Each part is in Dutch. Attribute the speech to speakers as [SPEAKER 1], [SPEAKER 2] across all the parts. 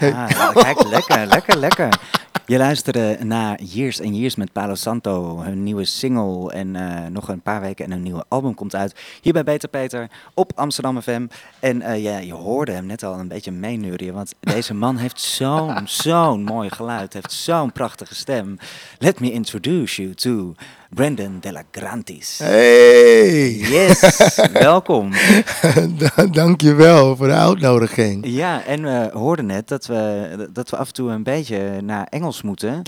[SPEAKER 1] Ja, kijk, lekker, lekker, lekker. Je luisterde naar Years and Years met Palo Santo. Hun nieuwe single en eh, nog een paar weken en een nieuwe album komt uit. Hier bij Beter Peter op Amsterdam FM. En eh, ja, je hoorde hem net al een beetje meeneurien. Want deze man heeft zo'n, zo'n mooi geluid. Heeft zo'n prachtige stem. Let me introduce you to Brandon de la Grantis.
[SPEAKER 2] Hey!
[SPEAKER 1] Yes, welkom.
[SPEAKER 2] Dankjewel voor de uitnodiging.
[SPEAKER 1] Ja, en we hoorden net dat we, dat we af en toe een beetje naar Engels moeten.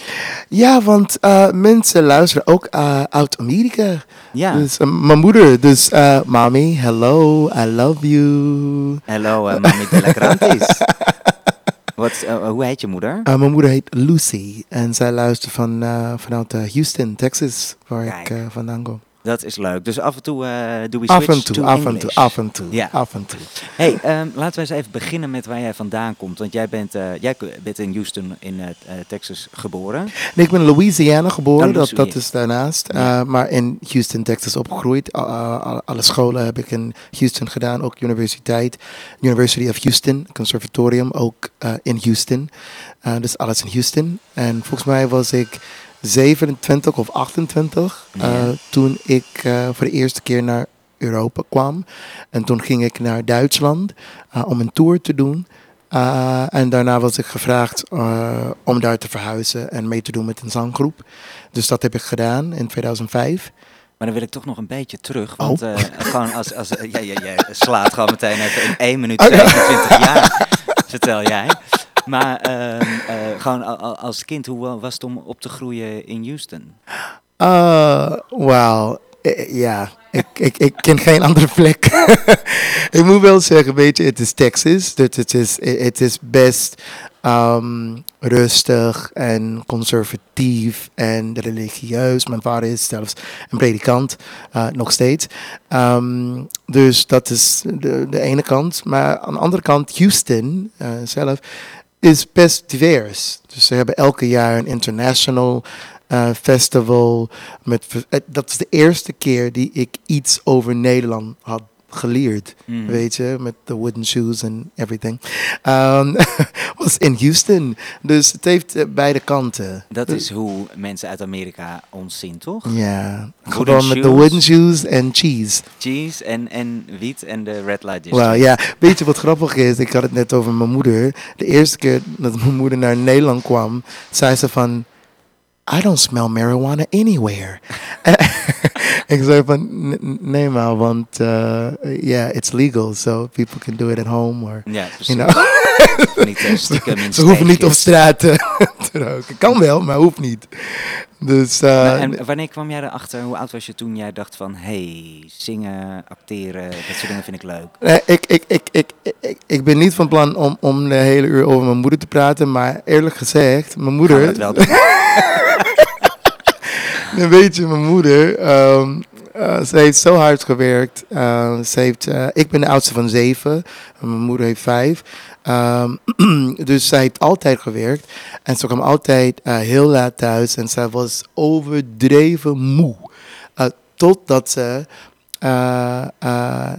[SPEAKER 2] Ja, want uh, mensen luisteren ook uh, uit Amerika.
[SPEAKER 1] Ja.
[SPEAKER 2] Dus uh, mijn moeder, dus mommy, hello, I love you.
[SPEAKER 1] Hello, mami de la Grantis. Wat, uh, hoe heet je moeder?
[SPEAKER 2] Uh, mijn moeder heet Lucy en zij luistert van, uh, vanuit Houston, Texas, waar Kijk. ik vandaan kom.
[SPEAKER 1] Dat is leuk. Dus af en toe doe we
[SPEAKER 2] af en toe,
[SPEAKER 1] to
[SPEAKER 2] af en toe, af en toe,
[SPEAKER 1] Ja.
[SPEAKER 2] af en toe.
[SPEAKER 1] Hey, um, laten we eens even beginnen met waar jij vandaan komt. Want jij bent, jij bent in Houston in Texas geboren.
[SPEAKER 2] Nee, ik ben in Louisiana geboren,
[SPEAKER 1] Oh,
[SPEAKER 2] dat, dat is daarnaast.
[SPEAKER 1] Ja.
[SPEAKER 2] maar in Houston, Texas opgegroeid. alle scholen heb ik in Houston gedaan, ook universiteit. University of Houston, conservatorium, ook in Houston. Dus alles in Houston. En volgens mij was ik 27 of 28
[SPEAKER 1] Ja.
[SPEAKER 2] uh, toen ik voor de eerste keer naar Europa kwam. En toen ging ik naar Duitsland om een tour te doen. Uh, en daarna was ik gevraagd uh, om daar te verhuizen en mee te doen met een zanggroep. Dus dat heb ik gedaan in 2005.
[SPEAKER 1] Maar dan wil ik toch nog een beetje terug. Want oh. uh, gewoon als, als ja, ja, ja, slaat gewoon meteen even in 1 minuut 27 jaar, vertel jij. Maar uh, gewoon als kind, hoe was het om op te groeien in Houston?
[SPEAKER 2] Uh, ja, ik, ik, ik ken geen andere plek. ik moet wel zeggen, weet je, het is Texas. Dus het is, het is best um, rustig en conservatief en religieus. Mijn vader is zelfs een predikant, nog steeds. Um, dus dat is de, de ene kant. Maar aan de andere kant, Houston zelf is best divers. Dus ze hebben elke jaar een international uh, festival. Met, dat is de eerste keer die ik iets over Nederland had geleerd.
[SPEAKER 1] Mm.
[SPEAKER 2] Weet je, met de wooden shoes en everything. Um, was in Houston. Dus het heeft uh, beide kanten.
[SPEAKER 1] Dat is hoe mensen uit Amerika ons zien, toch?
[SPEAKER 2] Ja, gewoon met de wooden shoes en cheese.
[SPEAKER 1] Cheese en, en wiet en de red light district.
[SPEAKER 2] Ja. Weet je wat grappig is? Ik had het net over mijn moeder. De eerste keer dat mijn moeder naar Nederland kwam, zei ze van... I don't smell marijuana anywhere. ik zei van, nee maar, want uh, yeah, it's legal, so people can do it at home. Or,
[SPEAKER 1] precies.
[SPEAKER 2] you know.
[SPEAKER 1] niet stiekem in
[SPEAKER 2] Ze hoeven niet op straat uh, te roken. Kan wel, maar hoeft niet. Dus, uh,
[SPEAKER 1] Maar en wanneer kwam jij erachter, hoe oud was je toen jij dacht van... hey, zingen, acteren, dat soort dingen vind ik leuk.
[SPEAKER 2] Nee, ik, ik, ik, ik, ik, ik ben niet van plan om, om de hele uur over mijn moeder te praten, maar eerlijk gezegd, mijn
[SPEAKER 1] Gaan
[SPEAKER 2] moeder...
[SPEAKER 1] we dat wel doen?
[SPEAKER 2] Nee, weet je, mijn moeder, um, uh, ze heeft zo hard gewerkt. Uh, ze heeft, uh, ik ben de oudste van zeven, en mijn moeder heeft vijf. Um, dus zij heeft altijd gewerkt. En ze kwam altijd heel laat thuis en zij was overdreven moe. Totdat ze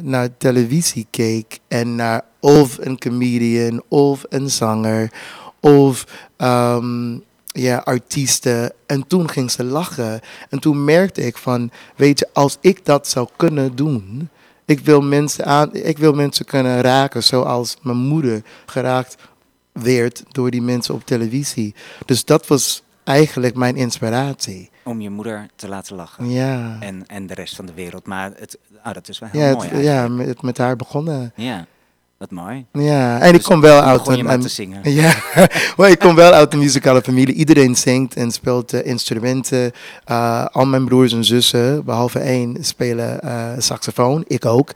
[SPEAKER 2] naar televisie keek en naar of een comedian of een zanger of um, ja, artiesten. En toen ging ze lachen. En toen merkte ik van, weet je, als ik dat zou kunnen doen, ik wil mensen, aan, ik wil mensen kunnen raken zoals mijn moeder geraakt werd door die mensen op televisie. Dus dat was eigenlijk mijn inspiratie.
[SPEAKER 1] Om je moeder te laten lachen.
[SPEAKER 2] Ja.
[SPEAKER 1] En, en de rest van de wereld. Maar het, oh, dat is wel heel
[SPEAKER 2] Ja,
[SPEAKER 1] mooi
[SPEAKER 2] het, ja met, met haar begonnen.
[SPEAKER 1] Ja, wat mooi.
[SPEAKER 2] Ja, en ik
[SPEAKER 1] Dus
[SPEAKER 2] kom wel uit een, een-
[SPEAKER 1] te zingen.
[SPEAKER 2] Ja, maar ik kom wel uit een muzikale familie. Iedereen zingt en speelt eh, instrumenten. Uh, al mijn broers en zussen, behalve één, spelen uh, saxofoon. Ik ook.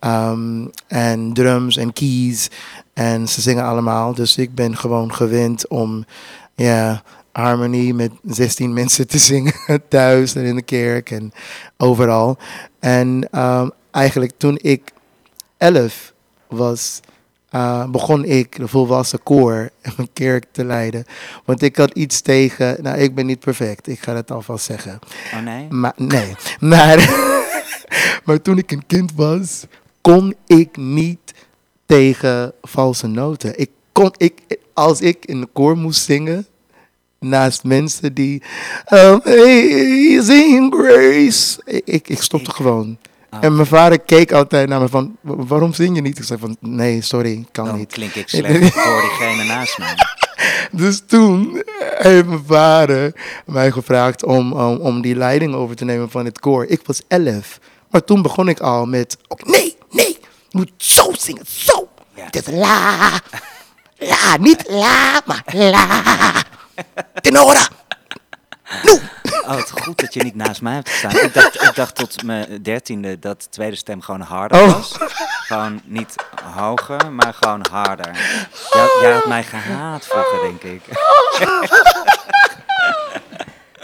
[SPEAKER 2] Um, en drums en keys. En ze zingen allemaal. Dus ik ben gewoon gewend om ja, harmonie met 16 mensen te zingen. Thuis en in de kerk en overal. En um, eigenlijk toen ik 11 was, uh, begon ik de volwassen koor in mijn kerk te leiden. Want ik had iets tegen, nou ik ben niet perfect, ik ga het alvast zeggen.
[SPEAKER 1] Oh nee?
[SPEAKER 2] Maar nee, maar, maar toen ik een kind was, kon ik niet tegen valse noten. Ik kon, ik, als ik in de koor moest zingen, naast mensen die, um, hey, zing Grace. Ik, ik, ik stopte
[SPEAKER 1] Ik-
[SPEAKER 2] gewoon.
[SPEAKER 1] Oh.
[SPEAKER 2] En mijn vader keek altijd naar me van, "Wa- waarom zing je niet? Ik zei van, nee, sorry, kan
[SPEAKER 1] Dan
[SPEAKER 2] niet.
[SPEAKER 1] klink ik slecht voor diegene naast mij.
[SPEAKER 2] Dus toen heeft mijn vader mij gevraagd om, om, om die leiding over te nemen van het koor. Ik was elf. Maar toen begon ik al met, oké, nee, nee, je moet zo zingen, zo.
[SPEAKER 1] Ja.
[SPEAKER 2] Het is la, la, niet la, maar la. Tenora.
[SPEAKER 1] Oh, het goed dat je niet naast mij hebt gestaan. Ik dacht, ik dacht tot mijn dertiende dat de tweede stem gewoon harder
[SPEAKER 2] Oh.
[SPEAKER 1] was. Gewoon niet hoger, maar gewoon harder. Jij, jij had mij gehaat vroeger, denk ik.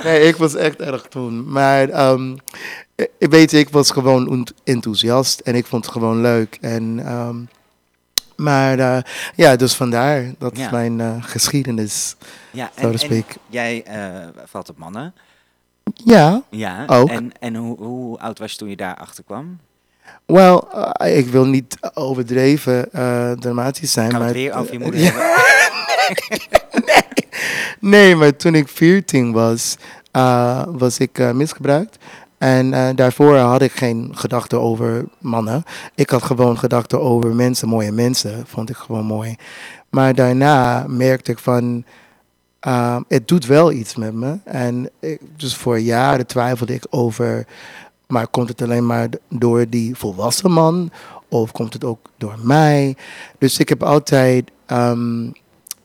[SPEAKER 2] Nee, ik was echt erg toen. Maar ehm, ik weet, ik was gewoon enthousiast en ik vond het gewoon leuk. En, ehm, maar eh, ja, dus vandaar, dat
[SPEAKER 1] Ja.
[SPEAKER 2] is mijn eh, geschiedenis,
[SPEAKER 1] Ja, en, jij eh, valt op mannen.
[SPEAKER 2] Ja,
[SPEAKER 1] Ja.
[SPEAKER 2] Ook.
[SPEAKER 1] En, en hoe, hoe oud was je toen je daar achter kwam?
[SPEAKER 2] wel, eh, ik wil niet overdreven eh, dramatisch zijn. Maar
[SPEAKER 1] het weer over je
[SPEAKER 2] eh,
[SPEAKER 1] moeder?
[SPEAKER 2] Nee, maar toen ik 14 was, was ik misgebruikt. En daarvoor had ik geen gedachten over mannen. Ik had gewoon gedachten over mensen, mooie mensen. Vond ik gewoon mooi. Maar daarna merkte ik van, eh, het doet wel iets met me. En ik, dus voor jaren twijfelde ik over, maar komt het alleen maar door die volwassen man? Of komt het ook door mij? Dus ik heb altijd ehm,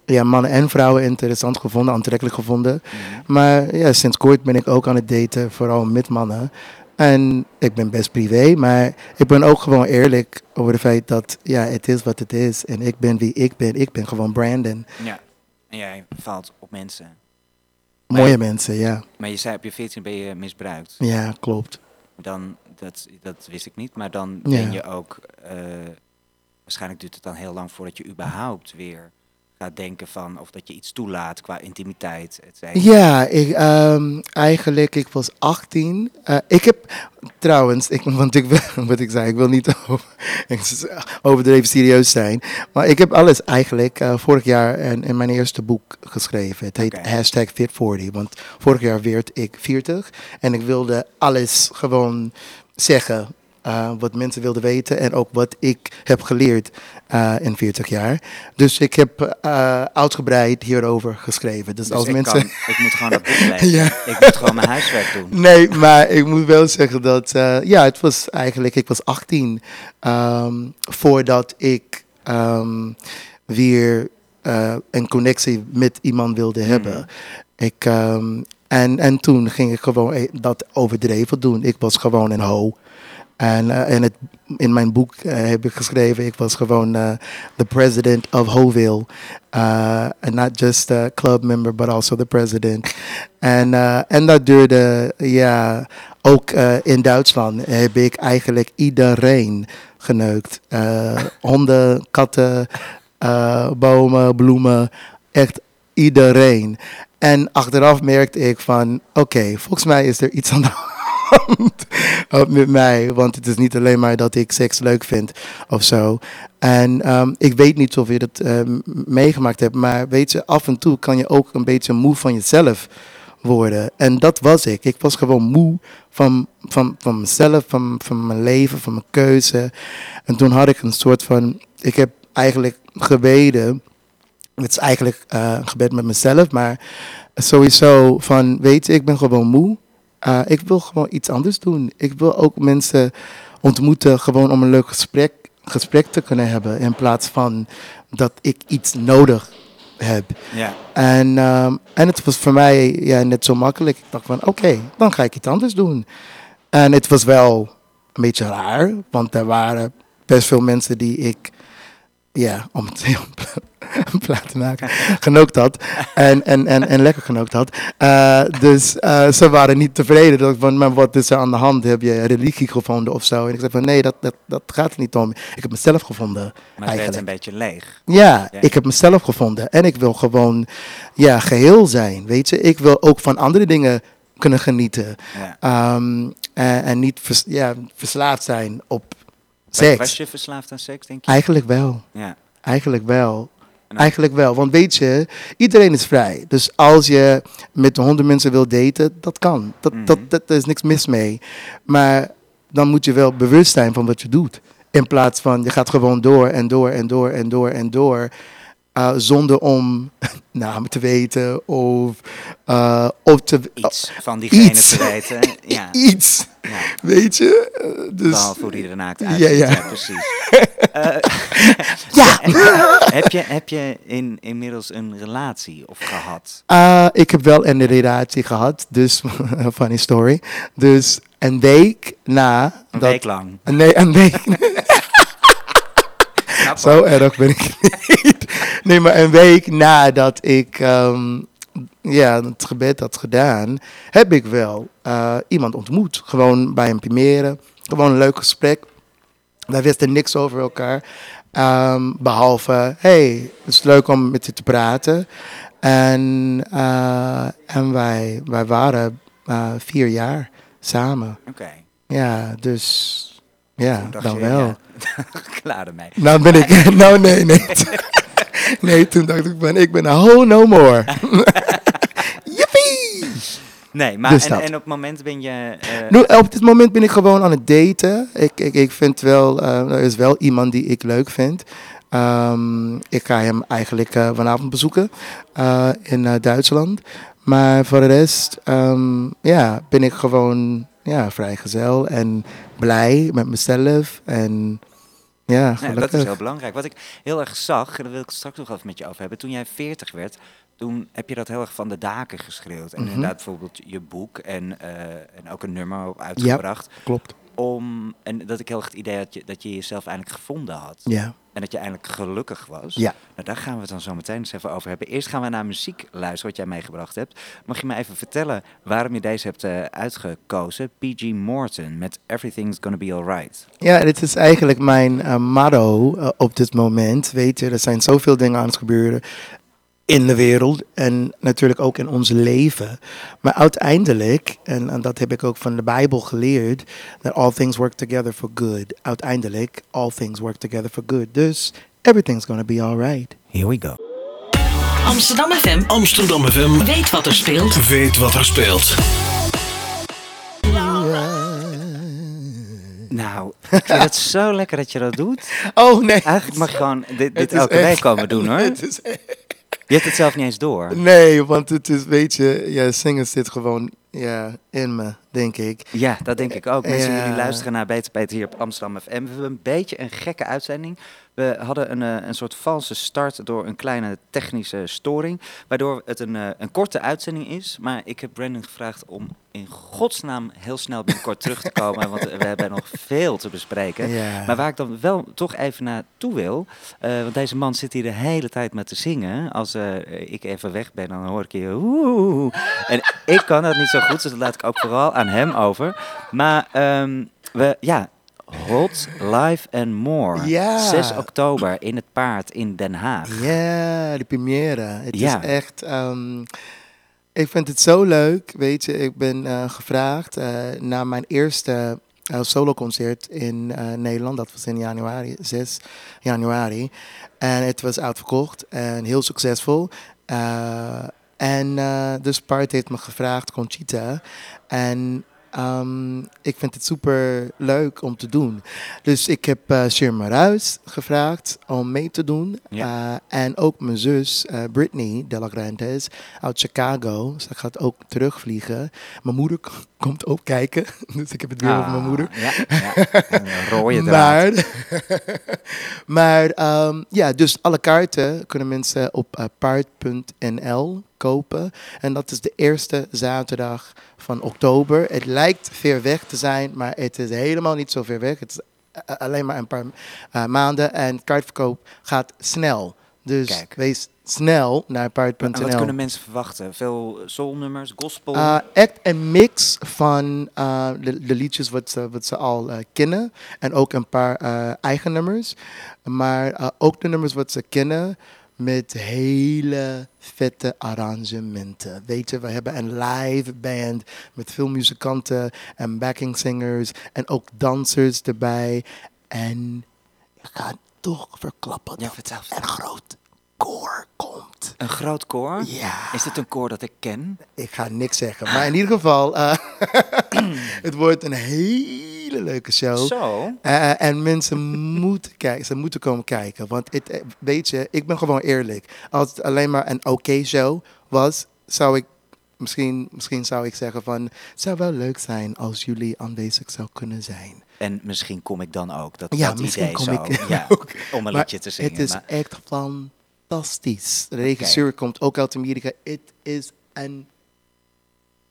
[SPEAKER 2] ja, mannen en vrouwen interessant gevonden, aantrekkelijk gevonden.
[SPEAKER 1] Mhm.
[SPEAKER 2] Maar ja, sinds kort ben ik ook aan het daten, vooral met mannen. En ik ben best privé, maar ik ben ook gewoon eerlijk over het feit dat ja, het is wat het is. En ik ben wie ik ben. Ik ben gewoon Brandon.
[SPEAKER 1] Ja. En jij valt op mensen.
[SPEAKER 2] Mooie mensen, ja.
[SPEAKER 1] Maar je zei op je 14 ben je misbruikt.
[SPEAKER 2] Ja, klopt.
[SPEAKER 1] Dan, dat, dat wist ik niet, maar dan
[SPEAKER 2] Ja.
[SPEAKER 1] ben je ook... eh, waarschijnlijk duurt het dan heel lang voordat je überhaupt weer gaat denken van... of dat je iets toelaat qua intimiteit, et cetera.
[SPEAKER 2] Ja, ik, ehm, eigenlijk, ik was 18. Eh, ik heb trouwens, ik, want ik wil, wat ik zei, ik wil niet over, overdreven serieus zijn. Maar ik heb alles eigenlijk eh, vorig jaar in, in mijn eerste boek geschreven. Het heet hashtag Fit40. Want vorig jaar werd ik 40 en ik wilde alles gewoon zeggen. Eh, wat mensen wilden weten en ook wat ik heb geleerd eh, in 40 jaar. Dus ik heb eh, uitgebreid hierover geschreven. Dus,
[SPEAKER 1] Dus
[SPEAKER 2] als
[SPEAKER 1] ik,
[SPEAKER 2] mensen.
[SPEAKER 1] kan, ik moet gewoon dat boek lezen.
[SPEAKER 2] Ja.
[SPEAKER 1] Ik moet gewoon mijn huiswerk doen.
[SPEAKER 2] Nee, maar ik moet wel zeggen dat, ja, het was eigenlijk, ik was 18 ehm, voordat ik ehm, weer een connectie met iemand wilde hebben.
[SPEAKER 1] Mhm.
[SPEAKER 2] Ik, ehm, en, en toen ging ik gewoon eh, dat overdreven doen. Ik was gewoon een ho. En, eh, het, in mijn boek eh, heb ik geschreven, ik was gewoon eh, the president of Hoville. And not just a club member, but also the president. En, eh, en dat duurde, ja, ook eh, in Duitsland heb ik eigenlijk iedereen geneukt. Eh, honden, katten, eh, bomen, bloemen, echt iedereen. En achteraf merkte ik van, oké, volgens mij is er iets aan de hand uh, met mij. Want het is niet alleen maar dat ik seks leuk vind of zo. En ehm, ik weet niet of je dat ehm, meegemaakt hebt, maar weet je, af en toe kan je ook een beetje moe van jezelf worden. En dat was ik. Ik was gewoon moe van, van, van mezelf, van, van mijn leven, van mijn keuze. En toen had ik een soort van, ik heb eigenlijk gebeden. Het is eigenlijk eh, een gebed met mezelf, maar sowieso van, weet je, ik ben gewoon moe. Uh, ik wil gewoon iets anders doen. Ik wil ook mensen ontmoeten, gewoon om een leuk gesprek, gesprek te kunnen hebben. In plaats van dat ik iets nodig heb.
[SPEAKER 1] Ja.
[SPEAKER 2] En, um, en het was voor mij ja, net zo makkelijk. Ik dacht van, oké, okay, dan ga ik iets anders doen. En het was wel een beetje raar, want er waren best veel mensen die ik, ja, om het heel plaat te maken, genookt had. En, en, en, en lekker genookt had. Uh, dus uh, ze waren niet tevreden. Dat van, maar wat is er aan de hand? Heb je religie gevonden of zo? En ik zei van, nee, dat, dat, dat gaat er niet om. Ik heb mezelf gevonden.
[SPEAKER 1] Maar het werd een beetje leeg.
[SPEAKER 2] Ja, ja, ik heb mezelf gevonden. En ik wil gewoon, ja, geheel zijn, weet je. Ik wil ook van andere dingen kunnen genieten.
[SPEAKER 1] Ja.
[SPEAKER 2] Um, en, en, niet vers, ja, verslaafd zijn op seks.
[SPEAKER 1] Was je verslaafd aan seks, denk je?
[SPEAKER 2] Eigenlijk wel.
[SPEAKER 1] Ja.
[SPEAKER 2] Eigenlijk wel. Eigenlijk wel. Want weet je, iedereen is vrij. Dus als je met honderd mensen wil daten, dat kan. Dat,
[SPEAKER 1] Mhm.
[SPEAKER 2] dat, dat, er is niks mis mee. Maar dan moet je wel bewust zijn van wat je doet. In plaats van je gaat gewoon door en door en door en door en door. Eh, zonder om namen te weten of, eh, of te,
[SPEAKER 1] Iets van diegene
[SPEAKER 2] iets.
[SPEAKER 1] te weten. Ja,
[SPEAKER 2] iets.
[SPEAKER 1] ja.
[SPEAKER 2] Weet je? Eh, dus,
[SPEAKER 1] Behalve hoe die er naakt
[SPEAKER 2] Ja,
[SPEAKER 1] uitziet. Ja,
[SPEAKER 2] ja.
[SPEAKER 1] precies. Eh,
[SPEAKER 2] ja!
[SPEAKER 1] heb, je, heb je in, inmiddels een relatie of gehad?
[SPEAKER 2] Eh, ik heb wel een relatie gehad, dus funny story. Dus een week na
[SPEAKER 1] Een
[SPEAKER 2] dat.
[SPEAKER 1] week lang.
[SPEAKER 2] Nee, een week. Zo erg ben ik niet. Nee, maar een week nadat ik ehm, ja, het gebed had gedaan, heb ik wel eh, iemand ontmoet. Gewoon bij een primeren. Gewoon een leuk gesprek. Wij wisten niks over elkaar. Ehm, behalve, hey, het is leuk om met je te praten. En, eh, en wij, wij waren eh, vier jaar samen.
[SPEAKER 1] Oké.
[SPEAKER 2] Ja, dus ja, dan
[SPEAKER 1] je,
[SPEAKER 2] wel.
[SPEAKER 1] ja, klaar ermee.
[SPEAKER 2] Nou ben ik, nou nee, nee. Nee, toen dacht ik van, ik ben a whole no more. Yippie!
[SPEAKER 1] Nee, maar
[SPEAKER 2] Dus
[SPEAKER 1] en, en op het moment ben je... eh,
[SPEAKER 2] Nu, op dit moment ben ik gewoon aan het daten. Ik, ik, ik vind wel, eh, er is wel iemand die ik leuk vind. Ehm, ik ga hem eigenlijk eh, vanavond bezoeken in Duitsland. Maar voor de rest, ehm, ja, ben ik gewoon ja, vrijgezel en blij met mezelf. En ja,
[SPEAKER 1] Ja, dat is heel belangrijk. Wat ik heel erg zag, en daar wil ik straks nog even met je over hebben. Toen jij 40 werd, toen heb je dat heel erg van de daken geschreeuwd. En
[SPEAKER 2] Mhm.
[SPEAKER 1] inderdaad bijvoorbeeld je boek en, eh, en ook een nummer op uitgebracht.
[SPEAKER 2] Klopt.
[SPEAKER 1] Om, en dat ik heel erg het idee had je, dat je jezelf eindelijk gevonden had.
[SPEAKER 2] Ja.
[SPEAKER 1] En dat je eindelijk gelukkig was.
[SPEAKER 2] Ja.
[SPEAKER 1] Nou, daar gaan we het dan zo meteen eens even over hebben. Eerst gaan we naar muziek luisteren, wat jij meegebracht hebt. Mag je me even vertellen waarom je deze hebt eh, uitgekozen? P.G. Morton met Everything's Gonna Be Alright.
[SPEAKER 2] Ja, dit is eigenlijk mijn eh, motto eh, op dit moment. Weet je, er zijn zoveel dingen aan het gebeuren in de wereld en natuurlijk ook in ons leven. Maar uiteindelijk, en, en dat heb ik ook van de Bijbel geleerd, that all things work together for good. Uiteindelijk, all things work together for good. Dus everything's gonna be alright.
[SPEAKER 1] Here we go.
[SPEAKER 3] Amsterdam FM
[SPEAKER 4] Amsterdam FM
[SPEAKER 3] weet wat er speelt.
[SPEAKER 4] weet wat er speelt.
[SPEAKER 1] Nou, ik vind het zo lekker dat je dat doet.
[SPEAKER 2] Oh nee.
[SPEAKER 1] Eigenlijk mag je gewoon dit, dit elke week komen doen hoor.
[SPEAKER 2] Het is
[SPEAKER 1] Je hebt het zelf niet eens door.
[SPEAKER 2] Nee, want het is, weet je, ja, zingen zit gewoon ja, in me, denk ik.
[SPEAKER 1] Ja, dat denk ik ook. Mensen
[SPEAKER 2] Ja.
[SPEAKER 1] jullie luisteren naar Beter hier op Amsterdam FM. We hebben een beetje een gekke uitzending. We hadden een, eh, een soort valse start door een kleine technische storing. Waardoor het een, eh, een korte uitzending is. Maar ik heb Brandon gevraagd om in godsnaam heel snel binnenkort terug te komen. Want we hebben nog veel te bespreken.
[SPEAKER 2] Ja.
[SPEAKER 1] Maar waar ik dan wel toch even naartoe wil. eh, want deze man zit hier de hele tijd met te zingen. Als eh, ik even weg ben, dan hoor ik je. Oeh. En ik kan dat niet zo goed, dus dat laat ik ook vooral aan hem over. Maar ehm, we, ja. Hot, Live and More.
[SPEAKER 2] Ja.
[SPEAKER 1] 6 oktober in het Paard in Den Haag.
[SPEAKER 2] Ja, de première. Het
[SPEAKER 1] Ja.
[SPEAKER 2] is echt. ehm, ik vind het zo leuk. Weet je, ik ben eh, gevraagd eh, na mijn eerste eh, soloconcert in Nederland. Dat was in januari, 6 januari. En het was uitverkocht en heel succesvol. En dus Part heeft me gevraagd, Conchita. En ehm, ik vind het super leuk om te doen. Dus ik heb eh Shirma Ruis gevraagd om mee te doen.
[SPEAKER 1] Ja.
[SPEAKER 2] Eh, en ook mijn zus, eh Brittany de la Grandes, uit Chicago. Ze gaat ook terugvliegen. Mijn moeder komt ook kijken. Dus ik heb het weer over mijn
[SPEAKER 1] Ah,
[SPEAKER 2] moeder.
[SPEAKER 1] Ja, ja. Een rode draad.
[SPEAKER 2] Maar, maar ehm, ja, dus alle kaarten kunnen mensen op uh, paard.nl kopen. En dat is de eerste zaterdag van oktober. Het lijkt ver weg te zijn, maar het is helemaal niet zo ver weg. Het is eh, alleen maar een paar eh, maanden en kaartverkoop gaat snel. Dus
[SPEAKER 1] Kijk.
[SPEAKER 2] wees snel naar
[SPEAKER 1] En
[SPEAKER 2] paard.nl.
[SPEAKER 1] wat kunnen mensen verwachten? Veel soulnummers, gospel?
[SPEAKER 2] Uh, echt een mix van uh, de, de liedjes wat ze, wat ze al uh, kennen. En ook een paar eigen nummers. Maar ook de nummers wat ze kennen met hele vette arrangementen. Weet je, we hebben een live band met veel muzikanten en backing singers. En ook dansers erbij. En ik ga toch verklappen.
[SPEAKER 1] Ja, vertel,
[SPEAKER 2] een groot koor komt.
[SPEAKER 1] Een groot koor?
[SPEAKER 2] Ja.
[SPEAKER 1] Is dit een koor dat ik ken?
[SPEAKER 2] Ik ga niks zeggen. Maar in ieder geval, eh, het wordt een hele leuke show.
[SPEAKER 1] Zo.
[SPEAKER 2] Eh, en mensen moeten kijken, ze moeten komen kijken. Want het, eh, weet je, ik ben gewoon eerlijk. Als het alleen maar een oké show was, zou ik misschien, misschien zou ik zeggen van, het zou wel leuk zijn als jullie aanwezig zou kunnen zijn.
[SPEAKER 1] En misschien kom ik dan ook. Dat,
[SPEAKER 2] Ja,
[SPEAKER 1] dat
[SPEAKER 2] misschien
[SPEAKER 1] idee
[SPEAKER 2] kom
[SPEAKER 1] zo.
[SPEAKER 2] ik
[SPEAKER 1] ja,
[SPEAKER 2] ook.
[SPEAKER 1] Om een liedje te zingen.
[SPEAKER 2] Het is
[SPEAKER 1] maar-
[SPEAKER 2] echt fantastisch. De regisseur komt ook uit Amerika. Het is een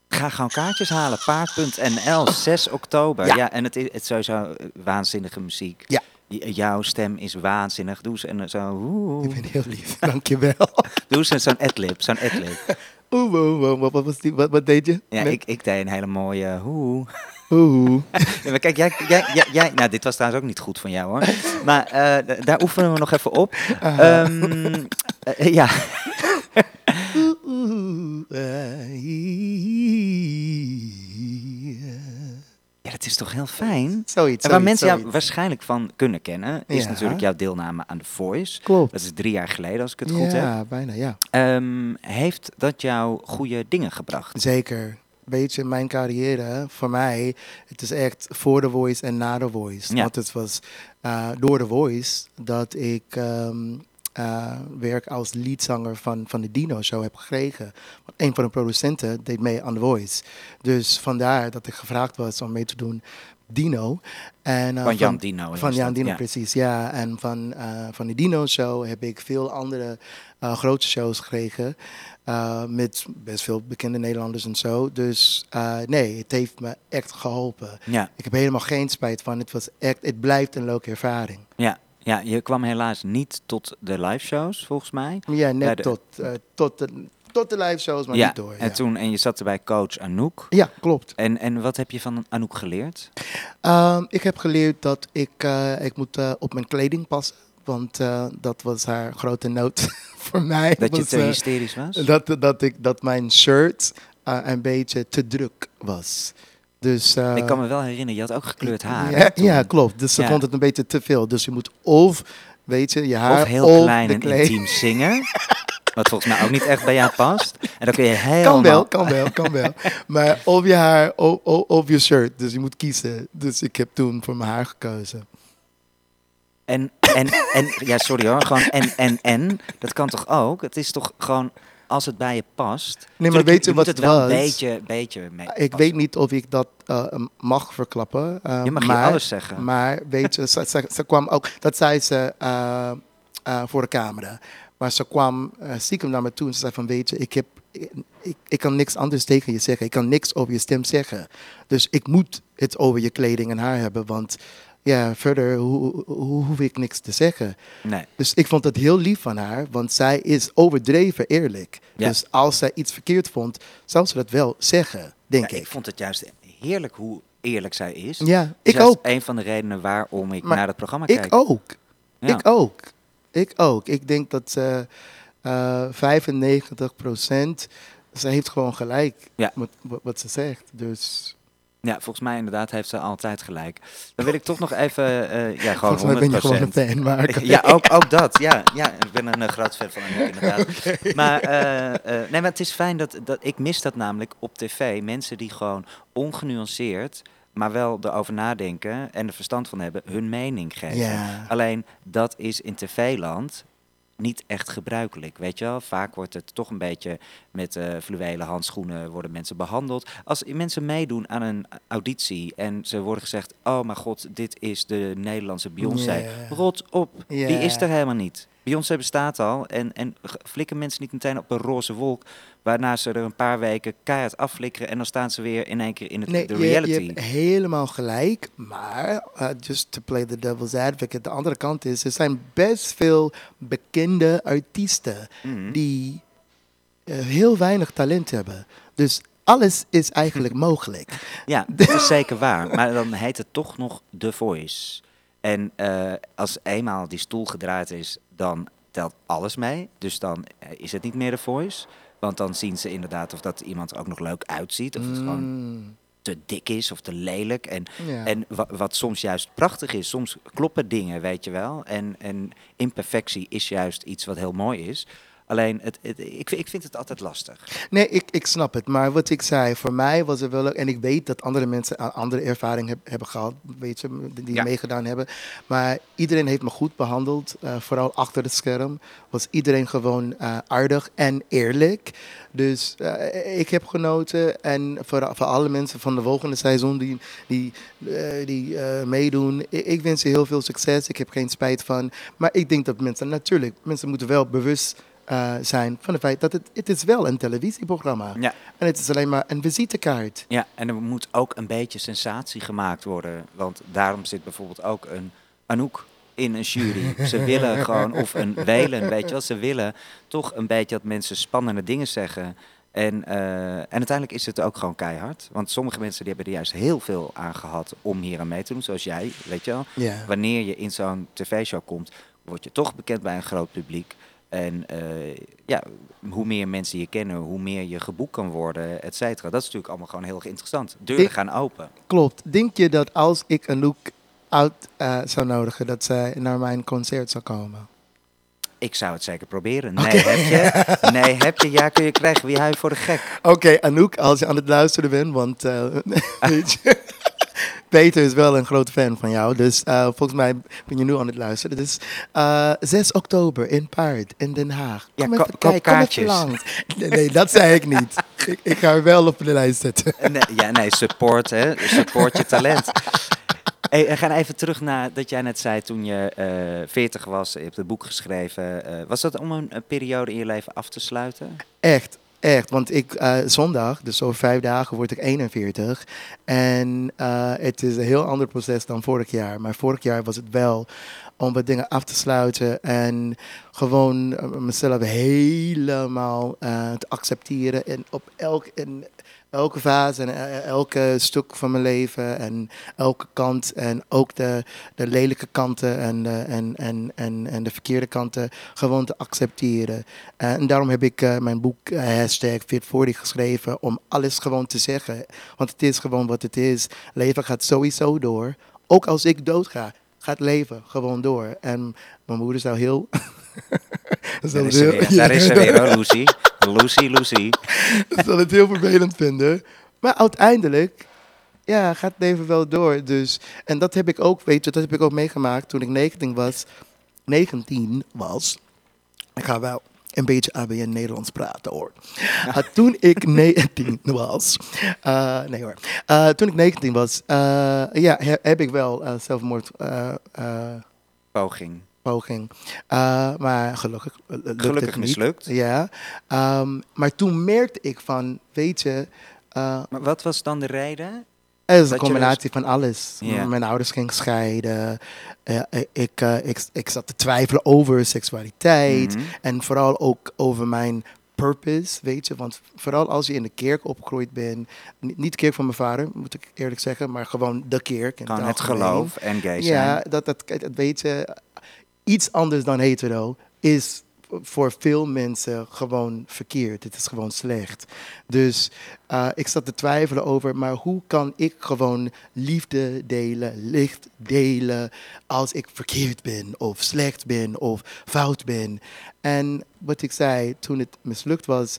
[SPEAKER 1] Ga gewoon kaartjes halen. Paard.nl, 6 oktober. Ja,
[SPEAKER 2] Ja.
[SPEAKER 1] en het is, het sowieso eh, waanzinnige muziek.
[SPEAKER 2] Ja.
[SPEAKER 1] Jouw stem is waanzinnig. Doe eens een, zo, oeh,
[SPEAKER 2] Ik ben heel lief, dankjewel.
[SPEAKER 1] doe een- zo'n adlib, zo'n adlib.
[SPEAKER 2] Oeh, oeh, oeh, wat, wat, was die, wat, wat deed je?
[SPEAKER 1] Ja,
[SPEAKER 2] Met-
[SPEAKER 1] ik, ik deed een hele mooie hoe.
[SPEAKER 2] Oeh.
[SPEAKER 1] Ja, maar kijk, jij, jij, jij, jij- nou, dit was trouwens ook niet goed van jou hoor. Maar eh, daar oefenen we nog even op. Eh, ja, ja, dat is toch heel fijn.
[SPEAKER 2] Zoiets,
[SPEAKER 1] En waar
[SPEAKER 2] zoiets,
[SPEAKER 1] mensen jou waarschijnlijk van kunnen kennen, is
[SPEAKER 2] Ja.
[SPEAKER 1] natuurlijk jouw deelname aan The Voice.
[SPEAKER 2] Klopt.
[SPEAKER 1] Dat is drie jaar geleden, als ik het goed heb.
[SPEAKER 2] Ja, bijna, ja.
[SPEAKER 1] Ehm, heeft dat jou goede dingen gebracht?
[SPEAKER 2] Zeker. Weet je, mijn carrière, voor mij, het is echt voor The Voice en na The Voice.
[SPEAKER 1] Ja.
[SPEAKER 2] Want het was eh, door The Voice dat ik ehm, eh, werk als leadzanger van, van de Dino Show heb gekregen. Want een van de producenten deed mee aan The Voice. Dus vandaar dat ik gevraagd was om mee te doen Dino. En, eh,
[SPEAKER 1] Van Jan Dino.
[SPEAKER 2] Van Jan Dino,
[SPEAKER 1] ja.
[SPEAKER 2] precies, ja. En van, eh, van de Dino Show heb ik veel andere eh, grote shows gekregen. met best veel bekende Nederlanders en zo. Dus nee, het heeft me echt geholpen.
[SPEAKER 1] Ja,
[SPEAKER 2] Ik heb helemaal geen spijt van. Het, was echt, het blijft een leuke ervaring.
[SPEAKER 1] ja, ja, je kwam helaas niet tot de live shows, volgens mij.
[SPEAKER 2] Ja, net
[SPEAKER 1] de-
[SPEAKER 2] tot, tot, de, tot de live shows, maar
[SPEAKER 1] ja,
[SPEAKER 2] niet door.
[SPEAKER 1] en,
[SPEAKER 2] ja.
[SPEAKER 1] toen, en je zat er bij coach Anouk.
[SPEAKER 2] ja, klopt.
[SPEAKER 1] En, en wat heb je van Anouk geleerd?
[SPEAKER 2] Ehm, ik heb geleerd dat ik, eh, ik moet eh, op mijn kleding passen. Want eh, dat was haar grote noot voor mij.
[SPEAKER 1] Dat je
[SPEAKER 2] was,
[SPEAKER 1] te
[SPEAKER 2] eh,
[SPEAKER 1] hysterisch was?
[SPEAKER 2] Dat, dat, ik, dat mijn shirt een beetje te druk was. Dus,
[SPEAKER 1] ik kan me wel herinneren, je had ook gekleurd haar.
[SPEAKER 2] Ja, klopt. Dus ze
[SPEAKER 1] Ja.
[SPEAKER 2] vond het een beetje te veel. Dus je moet of, weet je, je haar
[SPEAKER 1] Of heel klein en intiem zingen. Wat volgens mij ook niet echt bij jou past. En dan kun je helemaal...
[SPEAKER 2] Kan wel, kan wel, kan wel. Maar of je haar of, of, of je shirt. Dus je moet kiezen. Dus ik heb toen voor mijn haar gekozen.
[SPEAKER 1] En, en, en, ja, sorry hoor, gewoon en, en, en. Dat kan toch ook? Het is toch gewoon, als het bij je past.
[SPEAKER 2] maar
[SPEAKER 1] Tuurlijk,
[SPEAKER 2] weet je
[SPEAKER 1] moet
[SPEAKER 2] wat
[SPEAKER 1] het
[SPEAKER 2] het
[SPEAKER 1] wel
[SPEAKER 2] was?
[SPEAKER 1] een beetje, beetje mee
[SPEAKER 2] Ik
[SPEAKER 1] passen.
[SPEAKER 2] weet niet of ik dat eh, mag verklappen. eh,
[SPEAKER 1] Je mag
[SPEAKER 2] maar,
[SPEAKER 1] alles zeggen.
[SPEAKER 2] Maar weet je, ze, ze, ze kwam ook, dat zei ze eh, voor de camera. Maar ze kwam eh, stiekem naar me toe en ze zei van, weet je, ik, heb, ik, ik, ik kan niks anders tegen je zeggen. Ik kan niks over je stem zeggen. Dus ik moet het over je kleding en haar hebben, want ja, verder ho- ho- hoef ik niks te zeggen.
[SPEAKER 1] Nee.
[SPEAKER 2] Dus ik vond het heel lief van haar, want zij is overdreven eerlijk.
[SPEAKER 1] Ja.
[SPEAKER 2] Dus als zij iets verkeerd vond, zou ze dat wel zeggen, denk
[SPEAKER 1] Ja,
[SPEAKER 2] ik.
[SPEAKER 1] ik vond het juist heerlijk hoe eerlijk zij is.
[SPEAKER 2] Ja,
[SPEAKER 1] Dat
[SPEAKER 2] ik
[SPEAKER 1] is juist
[SPEAKER 2] ook.
[SPEAKER 1] een van de redenen waarom ik
[SPEAKER 2] Maar
[SPEAKER 1] naar dat programma
[SPEAKER 2] Ik
[SPEAKER 1] kijk.
[SPEAKER 2] ook.
[SPEAKER 1] Ja.
[SPEAKER 2] Ik ook. Ik ook. Ik denk dat ze eh 95 procent, ze heeft gewoon gelijk
[SPEAKER 1] Ja.
[SPEAKER 2] met wat, ze zegt. Dus
[SPEAKER 1] Ja, volgens mij inderdaad heeft ze altijd gelijk. Dan wil ik toch nog even, eh, ja, gewoon
[SPEAKER 2] volgens mij ben je gewoon
[SPEAKER 1] 100%.
[SPEAKER 2] een fan, maar
[SPEAKER 1] Ja, ook, ook dat. Ja, ja, ik ben een eh, groot fan van Anouk, inderdaad. Maar, eh, eh, nee, maar het is fijn dat, dat... Ik mis dat namelijk op tv. Mensen die gewoon ongenuanceerd, maar wel erover nadenken en er verstand van hebben, hun mening geven.
[SPEAKER 2] Ja.
[SPEAKER 1] Alleen, dat is in tv-land niet echt gebruikelijk, weet je wel. Vaak wordt het toch een beetje met eh fluwelen handschoenen worden mensen behandeld. Als mensen meedoen aan een auditie en ze worden gezegd... oh mijn god, dit is de Nederlandse Beyoncé. Rot op, die is er helemaal niet. Beyoncé bestaat al en, en flikken mensen niet meteen op een roze wolk... waarna ze er een paar weken keihard afflikkeren... en dan staan ze weer in één keer in het,
[SPEAKER 2] Nee,
[SPEAKER 1] de
[SPEAKER 2] je, je
[SPEAKER 1] reality.
[SPEAKER 2] hebt helemaal gelijk. Maar, uh, just to play the devil's advocate, de andere kant is, er zijn best veel bekende artiesten
[SPEAKER 1] Mhm.
[SPEAKER 2] die eh, heel weinig talent hebben. Dus alles is eigenlijk mogelijk.
[SPEAKER 1] Ja, dat is zeker waar. Maar dan heet het toch nog The Voice. En eh, als eenmaal die stoel gedraaid is, dan telt alles mee. Dus dan eh, is het niet meer The Voice. Want dan zien ze inderdaad of dat iemand ook nog leuk uitziet. Of het gewoon...
[SPEAKER 2] Mm.
[SPEAKER 1] te dik is of te lelijk. En,
[SPEAKER 2] Ja.
[SPEAKER 1] en wa- wat soms juist prachtig is. Soms kloppen dingen, weet je wel. En, en imperfectie is juist iets wat heel mooi is. Alleen, het, het- ik, ik vind het altijd lastig.
[SPEAKER 2] Nee, ik, ik snap het. Maar wat ik zei, voor mij was het wel... En ik weet dat andere mensen een andere ervaring heb- hebben gehad. Weet je, die
[SPEAKER 1] Ja.
[SPEAKER 2] meegedaan hebben. Maar iedereen heeft me goed behandeld. eh, vooral achter het scherm was iedereen gewoon eh, aardig en eerlijk. Dus eh, ik heb genoten. En voor, voor alle mensen van de volgende seizoen die, die, die meedoen... Ik, ik wens je heel veel succes. Ik heb geen spijt van. Maar ik denk dat mensen... Natuurlijk, mensen moeten wel bewust... eh, zijn van het feit dat het, het is wel een televisieprogramma
[SPEAKER 1] Ja.
[SPEAKER 2] en het is alleen maar een visitekaart.
[SPEAKER 1] Ja, en er moet ook een beetje sensatie gemaakt worden. Want daarom zit bijvoorbeeld ook een Anouk in een jury. Ze willen gewoon, of een Welen, weet je wel. Ze willen toch een beetje dat mensen spannende dingen zeggen. En, eh, en uiteindelijk is het ook gewoon keihard. Want sommige mensen die hebben er juist heel veel aan gehad om hier aan mee te doen. Zoals jij, weet je wel.
[SPEAKER 2] Ja.
[SPEAKER 1] Wanneer je in zo'n tv-show komt, word je toch bekend bij een groot publiek. En eh, ja, hoe meer mensen je kennen, hoe meer je geboekt kan worden, et cetera. Dat is natuurlijk allemaal gewoon heel erg interessant. Deuren
[SPEAKER 2] Ik-
[SPEAKER 1] gaan open.
[SPEAKER 2] Klopt. Denk je dat als ik een look uit eh, zou nodigen, dat zij naar mijn concert zou komen?
[SPEAKER 1] Ik zou het zeker proberen. Nee, heb je? Nee, heb je? Ja, kun je krijgen. Wie hou je voor de gek?
[SPEAKER 2] Oké, Anouk, als je aan het luisteren bent, want eh, weet je, Peter is wel een grote fan van jou, dus eh, volgens mij ben je nu aan het luisteren. Dus eh 6 oktober in Paard, in Den Haag.
[SPEAKER 1] Ja,
[SPEAKER 2] Kom
[SPEAKER 1] ko-
[SPEAKER 2] even kijken, kom even
[SPEAKER 1] kaartjes.
[SPEAKER 2] langs. Nee, nee, dat zei ik niet. ik, ik ga wel op de lijst zetten.
[SPEAKER 1] Nee, ja, nee, support, hè. Support je talent. Hey, we gaan even terug naar dat jij net zei toen je eh 40 was, je hebt het boek geschreven. Eh, was dat om een, een periode in je leven af te sluiten?
[SPEAKER 2] Echt, echt. Want ik, eh, zondag, dus over vijf dagen, word ik 41. En eh, het is een heel ander proces dan vorig jaar. Maar vorig jaar was het wel om wat dingen af te sluiten en gewoon eh, mezelf helemaal eh, te accepteren. En op elk, in elke fase en eh, elke stuk van mijn leven en elke kant. En ook de, de lelijke kanten en de, en, en, en, en de verkeerde kanten gewoon te accepteren. En daarom heb ik mijn boek eh, hashtag Fit40 geschreven om alles gewoon te zeggen. Want het is gewoon wat het is. Leven gaat sowieso door. Ook als ik doodga, gaat leven gewoon door. En mijn moeder zou heel...
[SPEAKER 1] Daar
[SPEAKER 2] zou
[SPEAKER 1] is
[SPEAKER 2] heel-
[SPEAKER 1] weer, daar is ze weer hoor, Lucy. Lucy, Lucy.
[SPEAKER 2] zal het heel vervelend vinden. Maar uiteindelijk ja, gaat het leven wel door. Dus, en dat heb ik ook, weet je, dat heb ik ook meegemaakt toen ik 19 was. 19 was. Ik ga wel een beetje ABN Nederlands praten hoor. Uh, toen ik 19 was. uh, nee hoor. Uh, toen ik 19 was, ja, he, heb ik wel zelfmoord
[SPEAKER 1] Poging.
[SPEAKER 2] poging. Maar gelukkig lukt
[SPEAKER 1] Gelukkig
[SPEAKER 2] het niet.
[SPEAKER 1] mislukt.
[SPEAKER 2] Ja. Um, maar toen merkte ik van, weet je...
[SPEAKER 1] Maar wat was dan de reden?
[SPEAKER 2] Het is een combinatie van alles. Mijn ouders gingen scheiden. Uh, ik, uh, ik, ik zat te twijfelen over seksualiteit.
[SPEAKER 1] Mhm.
[SPEAKER 2] Mm -hmm. En vooral ook over mijn purpose, weet je. Want vooral als je in de kerk opgegroeid bent. Niet de kerk van mijn vader, moet ik eerlijk zeggen. Maar gewoon de kerk.
[SPEAKER 1] Gewoon het geloof en gay zijn.
[SPEAKER 2] Ja, dat, dat, dat weet je. Iets anders dan hetero is voor veel mensen gewoon verkeerd. Het is gewoon slecht. Dus uh, ik zat te twijfelen over, maar hoe kan ik gewoon liefde delen, licht delen als ik verkeerd ben of slecht ben of fout ben. En wat ik zei, toen het mislukt was,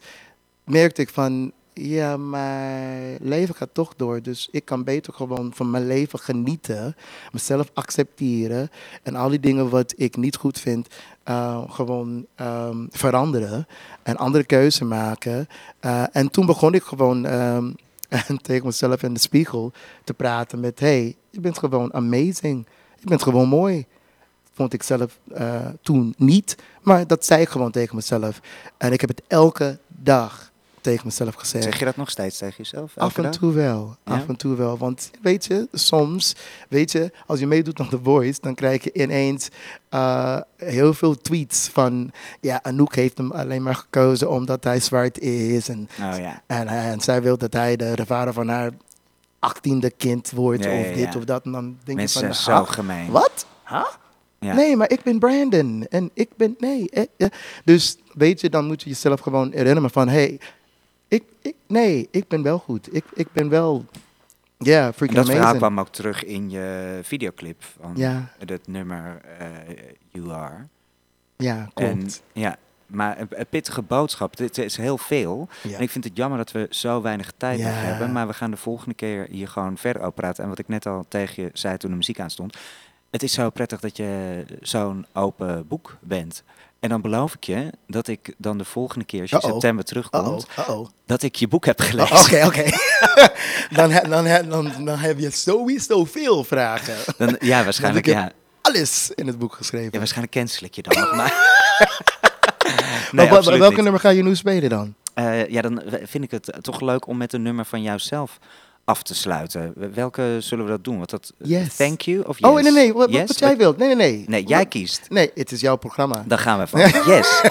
[SPEAKER 2] merkte ik van, ja, mijn leven gaat toch door. Dus ik kan beter gewoon van mijn leven genieten. Mezelf accepteren. En al die dingen wat ik niet goed vind, uh, gewoon um, veranderen. En andere keuze maken. Uh, en toen begon ik gewoon um, tegen mezelf in de spiegel te praten met... hey, je bent gewoon amazing. Je bent gewoon mooi. Vond ik zelf uh, toen niet. Maar dat zei ik gewoon tegen mezelf. En ik heb het elke dag tegen mezelf gezegd.
[SPEAKER 1] Zeg je dat nog steeds tegen jezelf?
[SPEAKER 2] Af en
[SPEAKER 1] dag?
[SPEAKER 2] toe wel. Ja? Af en toe wel. Want weet je, soms, weet je, als je meedoet aan The Voice, dan krijg je ineens uh, heel veel tweets van, ja, Anouk heeft hem alleen maar gekozen omdat hij zwart is. En,
[SPEAKER 1] oh, ja.
[SPEAKER 2] en, en zij wil dat hij de, de vader van haar achttiende kind wordt,
[SPEAKER 1] ja,
[SPEAKER 2] of dit of dat. En dan denk
[SPEAKER 1] Mensen
[SPEAKER 2] je van,
[SPEAKER 1] zijn zo gemeen.
[SPEAKER 2] Wat? Huh? Ja. Nee, maar ik ben Brandon. En ik ben, nee. Eh, eh. Dus weet je, dan moet je jezelf gewoon herinneren van, hé, hey, ik, ik, nee, ik ben wel goed. Ik, ik ben wel Ja,
[SPEAKER 1] En
[SPEAKER 2] freaking
[SPEAKER 1] dat verhaal kwam ook terug in je videoclip van
[SPEAKER 2] Ja,
[SPEAKER 1] het nummer eh, You Are.
[SPEAKER 2] ja,
[SPEAKER 1] En,
[SPEAKER 2] klopt.
[SPEAKER 1] ja, maar een, een pittige boodschap. Dit is heel veel.
[SPEAKER 2] Ja.
[SPEAKER 1] En ik vind het jammer dat we zo weinig tijd nog hebben. Maar we gaan de volgende keer hier gewoon verder over praten. En wat ik net al tegen je zei toen de muziek aanstond. Het is zo prettig dat je zo'n open boek bent. En dan beloof ik je dat ik dan de volgende keer, als je in september terugkomt, dat ik je boek heb
[SPEAKER 2] Oh,
[SPEAKER 1] gelezen.
[SPEAKER 2] Oké, oké. dan, dan, dan, dan heb je sowieso veel vragen.
[SPEAKER 1] Dan, ja, waarschijnlijk,
[SPEAKER 2] ik
[SPEAKER 1] ja.
[SPEAKER 2] alles in het boek geschreven.
[SPEAKER 1] ja. Waarschijnlijk cancel ik je dan nog maar. Nee, absoluut
[SPEAKER 2] welke
[SPEAKER 1] niet.
[SPEAKER 2] nummer ga je nu spelen dan?
[SPEAKER 1] Eh, ja, dan vind ik het toch leuk om met een nummer van jouzelf af te sluiten. Welke zullen we dat doen? Wat dat,
[SPEAKER 2] Yes.
[SPEAKER 1] Thank you of yes?
[SPEAKER 2] Oh, nee, nee, wat, wat-
[SPEAKER 1] Yes?
[SPEAKER 2] wat jij wilt. Nee, nee, nee.
[SPEAKER 1] Nee, jij kiest.
[SPEAKER 2] Nee, het is jouw programma.
[SPEAKER 1] Dan gaan we van yes.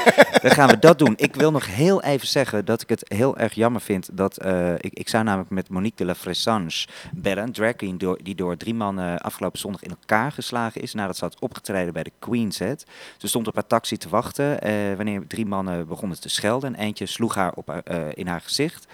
[SPEAKER 1] Dan gaan we dat doen. Ik wil nog heel even zeggen dat ik het heel erg jammer vind dat eh, ik, ik zou namelijk met Monique de la Fressange bellen, drag queen door, die door drie mannen afgelopen zondag in elkaar geslagen is nadat ze had opgetreden bij de Queen's Head. Ze stond op haar taxi te wachten eh, wanneer drie mannen begonnen te schelden en eentje sloeg haar op haar, eh, in haar gezicht.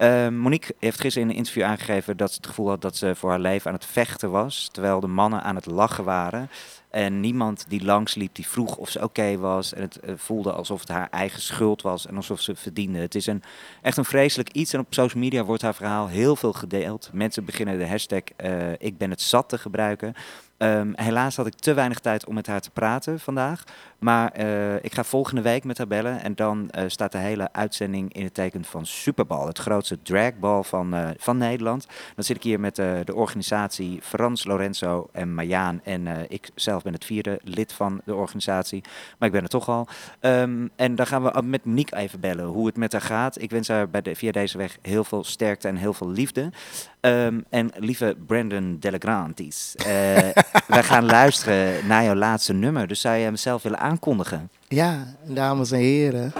[SPEAKER 1] Eh, Monique heeft gisteren in een interview aangegeven dat ze het gevoel had dat ze voor haar leven aan het vechten was, terwijl de mannen aan het lachen waren. En niemand die langsliep, die vroeg of ze oké was. En het eh, voelde alsof het haar eigen schuld was en alsof ze verdiende. Het is een, echt een vreselijk iets. En op social media wordt haar verhaal heel veel gedeeld. Mensen beginnen de hashtag eh, ik ben het zat te gebruiken. Ehm, helaas had ik te weinig tijd om met haar te praten vandaag. Maar eh, ik ga volgende week met haar bellen. En dan eh, staat de hele uitzending in het teken van Superbal. Het grootste dragbal van, eh, van Nederland. Dan zit ik hier met de organisatie Frans, Lorenzo en Marjaan. En ik zelf ben het vierde lid van de organisatie. Maar ik ben er toch al. Ehm, en dan gaan we met Monique even bellen hoe het met haar gaat. Ik wens haar bij via deze weg heel veel sterkte en heel veel liefde. Ehm, en lieve Brandon Delegrantis, eh wij gaan luisteren naar jouw laatste nummer. Dus zou je hem zelf willen aankondigen?
[SPEAKER 2] Ja, dames en heren.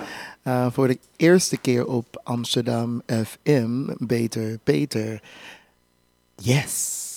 [SPEAKER 2] eh, voor de eerste keer op Amsterdam FM, Beter Peter. Yes.